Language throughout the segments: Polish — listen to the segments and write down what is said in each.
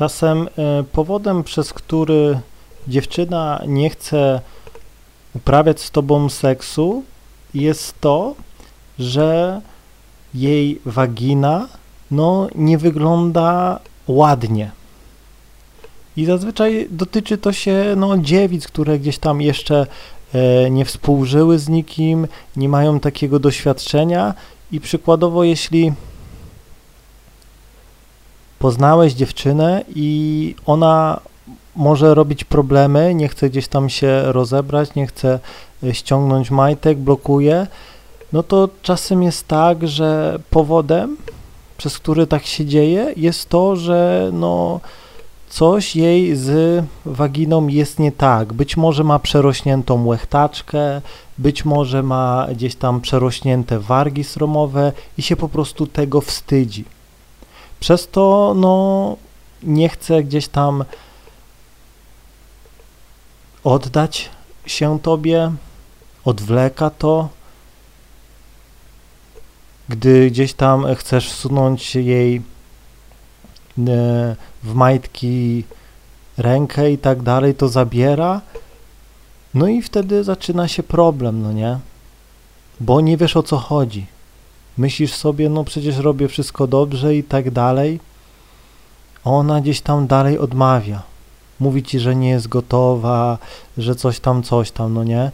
Czasem e, powodem, przez który dziewczyna nie chce uprawiać z tobą seksu, jest to, że jej wagina no, nie wygląda ładnie. I zazwyczaj dotyczy to się no, dziewic, które gdzieś tam jeszcze e, nie współżyły z nikim, nie mają takiego doświadczenia i przykładowo jeśli poznałeś dziewczynę i ona może robić problemy, nie chce gdzieś tam się rozebrać, nie chce e, ściągnąć majtek, blokuje, no to czasem jest tak, że powodem, przez który tak się dzieje, jest to, że no coś jej z waginą jest nie tak. Być może ma przerośniętą łechtaczkę, być może ma gdzieś tam przerośnięte wargi sromowe i się po prostu tego wstydzi. Przez to no nie chce gdzieś tam oddać się tobie, odwleka to, gdy gdzieś tam chcesz wsunąć jej e, w majtki rękę i tak dalej, to zabiera. No i wtedy zaczyna się problem, no nie? Bo nie wiesz o co chodzi. Myślisz sobie, no przecież robię wszystko dobrze i tak dalej. Ona gdzieś tam dalej odmawia. Mówi ci, że nie jest gotowa, że coś tam, coś tam, no nie?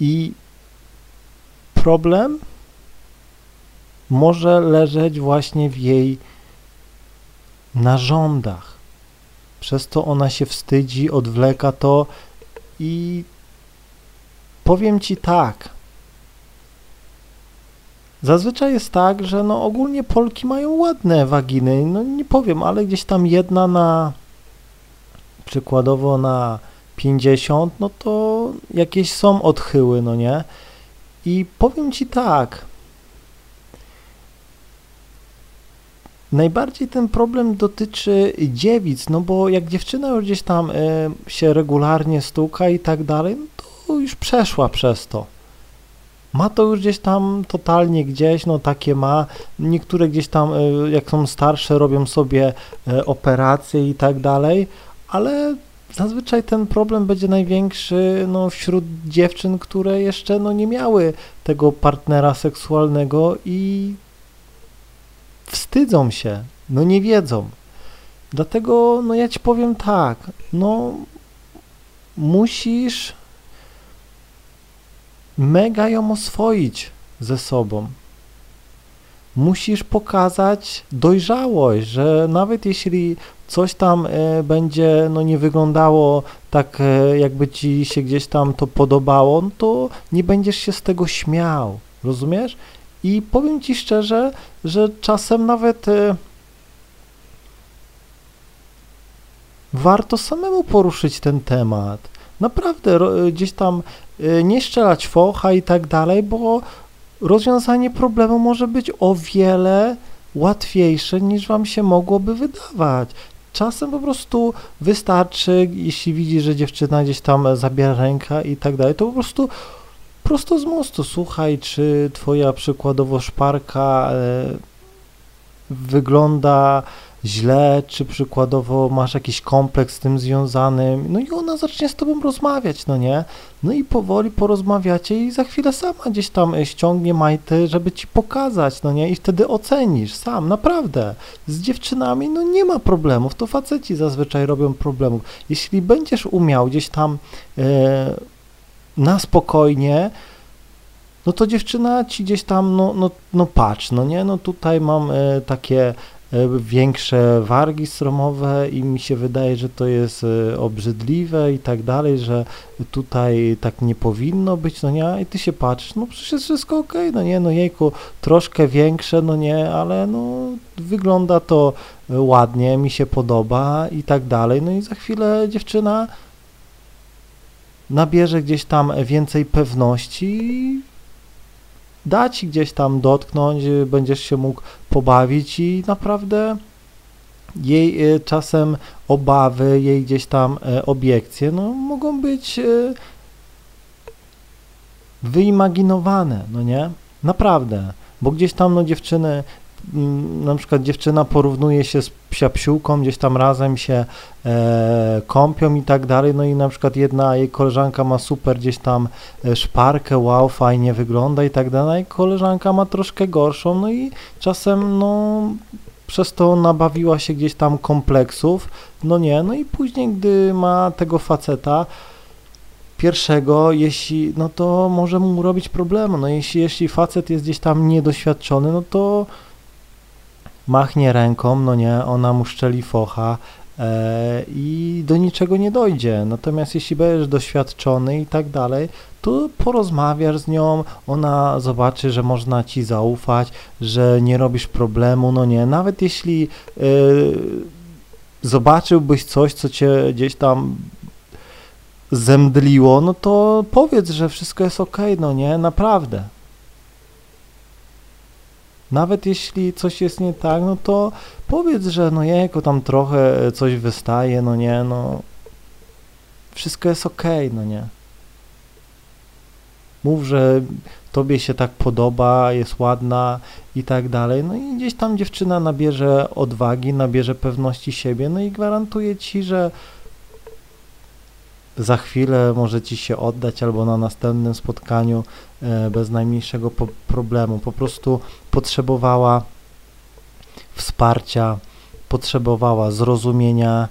I problem może leżeć właśnie w jej narządach. Przez to ona się wstydzi, odwleka to i powiem ci tak. Zazwyczaj jest tak, że no ogólnie Polki mają ładne waginy, no nie powiem, ale gdzieś tam jedna na przykładowo na 50, no to jakieś są odchyły, no nie? I powiem Ci tak, Najbardziej ten problem dotyczy dziewic, no bo jak dziewczyna już gdzieś tam y, się regularnie stuka i tak dalej, no to już przeszła przez to. Ma to już gdzieś tam totalnie gdzieś, no takie ma. Niektóre gdzieś tam, y, jak są starsze, robią sobie y, operacje i tak dalej, ale zazwyczaj ten problem będzie największy no, wśród dziewczyn, które jeszcze no, nie miały tego partnera seksualnego i wstydzą się, no nie wiedzą. Dlatego, no ja ci powiem tak, no musisz mega ją oswoić ze sobą. Musisz pokazać dojrzałość, że nawet jeśli coś tam e, będzie no, nie wyglądało tak, e, jakby ci się gdzieś tam to podobało, no to nie będziesz się z tego śmiał, rozumiesz? I powiem ci szczerze, że czasem nawet e, warto samemu poruszyć ten temat. Naprawdę, gdzieś tam nie strzelać focha i tak dalej, bo rozwiązanie problemu może być o wiele łatwiejsze niż wam się mogłoby wydawać. Czasem po prostu wystarczy, jeśli widzi, że dziewczyna gdzieś tam zabiera rękę i tak dalej, to po prostu prosto z mostu, słuchaj, czy twoja przykładowo szparka e, wygląda źle, czy przykładowo masz jakiś kompleks z tym związany, no i ona zacznie z tobą rozmawiać, no nie? No i powoli porozmawiacie i za chwilę sama gdzieś tam e, ściągnie majty, żeby ci pokazać, no nie? I wtedy ocenisz sam, naprawdę. Z dziewczynami, no nie ma problemów, to faceci zazwyczaj robią problemów. Jeśli będziesz umiał gdzieś tam e, na spokojnie, no to dziewczyna ci gdzieś tam, no, no, no patrz, no nie, no tutaj mam e, takie większe wargi stromowe i mi się wydaje, że to jest e, obrzydliwe i tak dalej, że tutaj tak nie powinno być, no nie, i ty się patrzysz, no przecież jest wszystko ok, no nie, no jejku, troszkę większe, no nie, ale no wygląda to ładnie, mi się podoba i tak dalej, no i za chwilę dziewczyna nabierze gdzieś tam więcej pewności da ci gdzieś tam dotknąć, y, będziesz się mógł pobawić i naprawdę jej y, czasem obawy, jej gdzieś tam e, obiekcje, no mogą być y, wyimaginowane, no nie? Naprawdę, bo gdzieś tam no dziewczyny na przykład dziewczyna porównuje się z psiapsiółką, gdzieś tam razem się e, kąpią i tak dalej, no i na przykład jedna jej koleżanka ma super gdzieś tam e, szparkę, wow, fajnie wygląda i tak dalej, koleżanka ma troszkę gorszą, no i czasem no przez to nabawiła się gdzieś tam kompleksów, no nie, no i później gdy ma tego faceta, pierwszego, jeśli, no to może mu robić problemy. No jeśli, jeśli facet jest gdzieś tam niedoświadczony, no to machnie ręką, no nie, ona mu szczeli focha e, i do niczego nie dojdzie. Natomiast jeśli będziesz doświadczony i tak dalej, to porozmawiasz z nią, ona zobaczy, że można ci zaufać, że nie robisz problemu, no nie, nawet jeśli e, zobaczyłbyś coś, co cię gdzieś tam zemdliło, no to powiedz, że wszystko jest ok, no nie, naprawdę. Nawet jeśli coś jest nie tak, no to powiedz, że no jejku, tam trochę coś wystaje, no nie, no wszystko jest ok, no nie. Mów, że tobie się tak podoba, jest ładna i tak dalej. No i gdzieś tam dziewczyna nabierze odwagi, nabierze pewności siebie, no i gwarantuję ci, że za chwilę może ci się oddać albo na następnym spotkaniu e, bez najmniejszego problemu. Po prostu potrzebowała wsparcia, potrzebowała zrozumienia,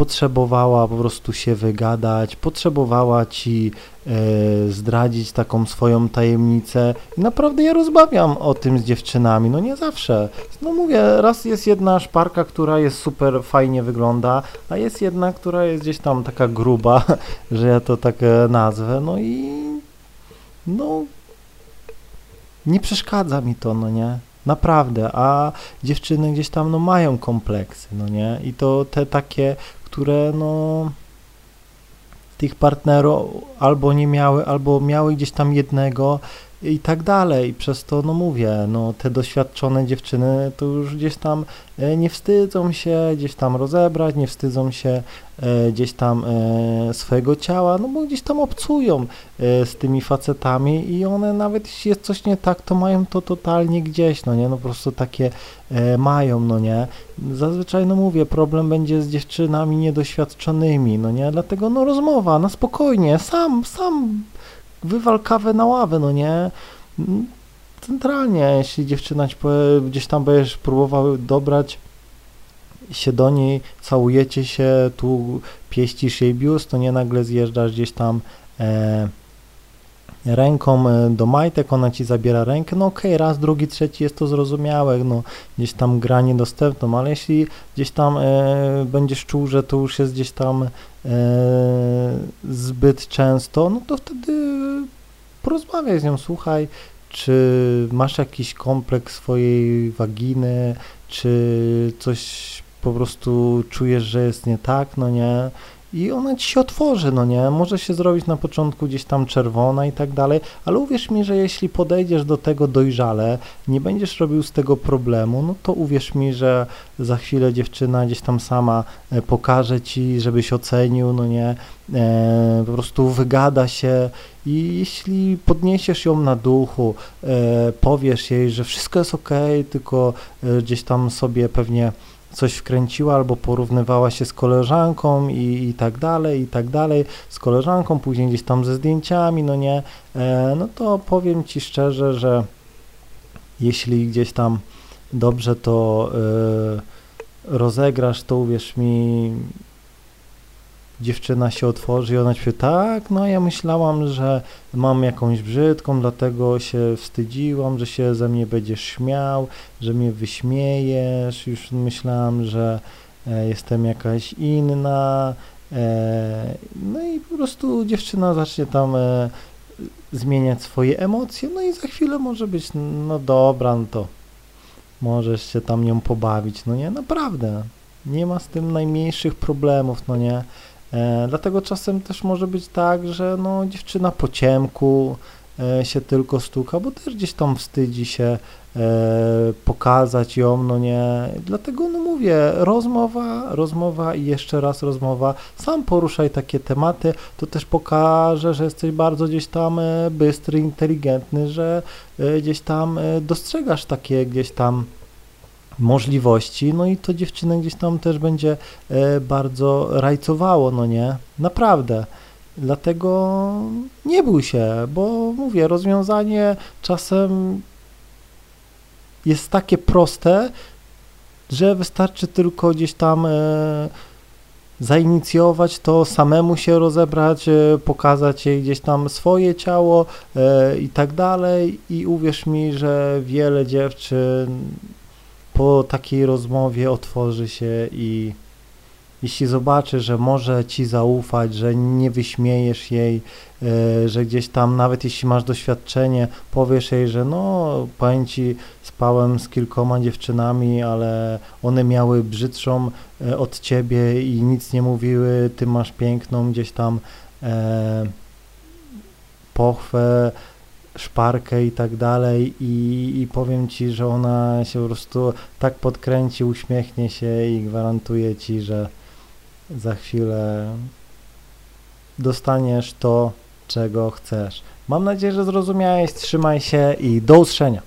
potrzebowała po prostu się wygadać, potrzebowała ci e, zdradzić taką swoją tajemnicę i naprawdę ja rozmawiam o tym z dziewczynami, no nie zawsze. No mówię, raz jest jedna szparka, która jest super fajnie wygląda, a jest jedna, która jest gdzieś tam taka gruba, że ja to tak e, nazwę, no i no nie przeszkadza mi to, no nie. Naprawdę, a dziewczyny gdzieś tam no mają kompleksy, no nie? I to te takie które no tych partnerów albo nie miały, albo miały gdzieś tam jednego i tak dalej. Przez to, no mówię, no te doświadczone dziewczyny to już gdzieś tam e, nie wstydzą się gdzieś tam rozebrać, nie wstydzą się e, gdzieś tam e, swojego ciała, no bo gdzieś tam obcują z tymi facetami i one nawet jeśli jest coś nie tak, to mają to totalnie gdzieś, no nie, no po prostu takie mają, no nie. Zazwyczaj, no mówię, problem będzie z dziewczynami niedoświadczonymi, no nie, dlatego no rozmowa, na spokojnie, sam, sam wywal kawę na ławę, no nie? Centralnie, jeśli dziewczyna ci powie, gdzieś tam będziesz próbował dobrać się do niej, całujecie się, tu pieścisz jej biust, to nie nagle zjeżdżasz gdzieś tam e, ręką e, do majtek, ona ci zabiera rękę, no okej, okay, raz, drugi, trzeci jest to zrozumiałe, no gdzieś tam gra niedostępną, ale jeśli gdzieś tam e, będziesz czuł, że to już jest gdzieś tam e, zbyt często, no to wtedy porozmawiaj z nią, słuchaj, czy masz jakiś kompleks swojej waginy, czy coś po prostu czujesz, że jest nie tak, no nie, i ona ci się otworzy, no nie? Może się zrobić na początku gdzieś tam czerwona i tak dalej, ale uwierz mi, że jeśli podejdziesz do tego dojrzale, nie będziesz robił z tego problemu, no to uwierz mi, że za chwilę dziewczyna gdzieś tam sama e, pokaże ci, żebyś ocenił, no nie? E, po prostu wygada się i jeśli podniesiesz ją na duchu, e, powiesz jej, że wszystko jest ok, tylko e, gdzieś tam sobie pewnie coś wkręciła albo porównywała się z koleżanką i, i tak dalej, i tak dalej, z koleżanką, później gdzieś tam ze zdjęciami, no nie, e, no to powiem Ci szczerze, że jeśli gdzieś tam dobrze to e, rozegrasz, to uwierz mi, dziewczyna się otworzy i ona powie, tak, no ja myślałam, że mam jakąś brzydką, dlatego się wstydziłam, że się ze mnie będziesz śmiał, że mnie wyśmiejesz, już myślałam, że e, jestem jakaś inna, e, no i po prostu dziewczyna zacznie tam e, zmieniać swoje emocje, no i za chwilę może być, no dobra, no to możesz się tam nią pobawić, no nie, naprawdę, nie ma z tym najmniejszych problemów, no nie, dlatego czasem też może być tak, że no, dziewczyna po ciemku e, się tylko stuka, bo też gdzieś tam wstydzi się e, pokazać ją, no nie. Dlatego no mówię, rozmowa, rozmowa i jeszcze raz rozmowa. Sam poruszaj takie tematy, to też pokaże, że jesteś bardzo gdzieś tam bystry, inteligentny, że gdzieś tam dostrzegasz takie gdzieś tam możliwości, no i to dziewczynę gdzieś tam też będzie e, bardzo rajcowało, no nie? Naprawdę. Dlatego nie bój się, bo mówię, rozwiązanie czasem jest takie proste, że wystarczy tylko gdzieś tam e, zainicjować to, samemu się rozebrać, e, pokazać jej gdzieś tam swoje ciało i tak dalej. I uwierz mi, że wiele dziewczyn po takiej rozmowie otworzy się i jeśli zobaczy, że może ci zaufać, że nie wyśmiejesz jej, e, że gdzieś tam, nawet jeśli masz doświadczenie, powiesz jej, że no, powiem ci, spałem z kilkoma dziewczynami, ale one miały brzydszą e, od ciebie i nic nie mówiły, ty masz piękną gdzieś tam e, pochwę, szparkę i tak dalej i, i powiem ci, że ona się po prostu tak podkręci, uśmiechnie się i gwarantuje ci, że za chwilę dostaniesz to, czego chcesz. Mam nadzieję, że zrozumiałeś, trzymaj się i do usłyszenia.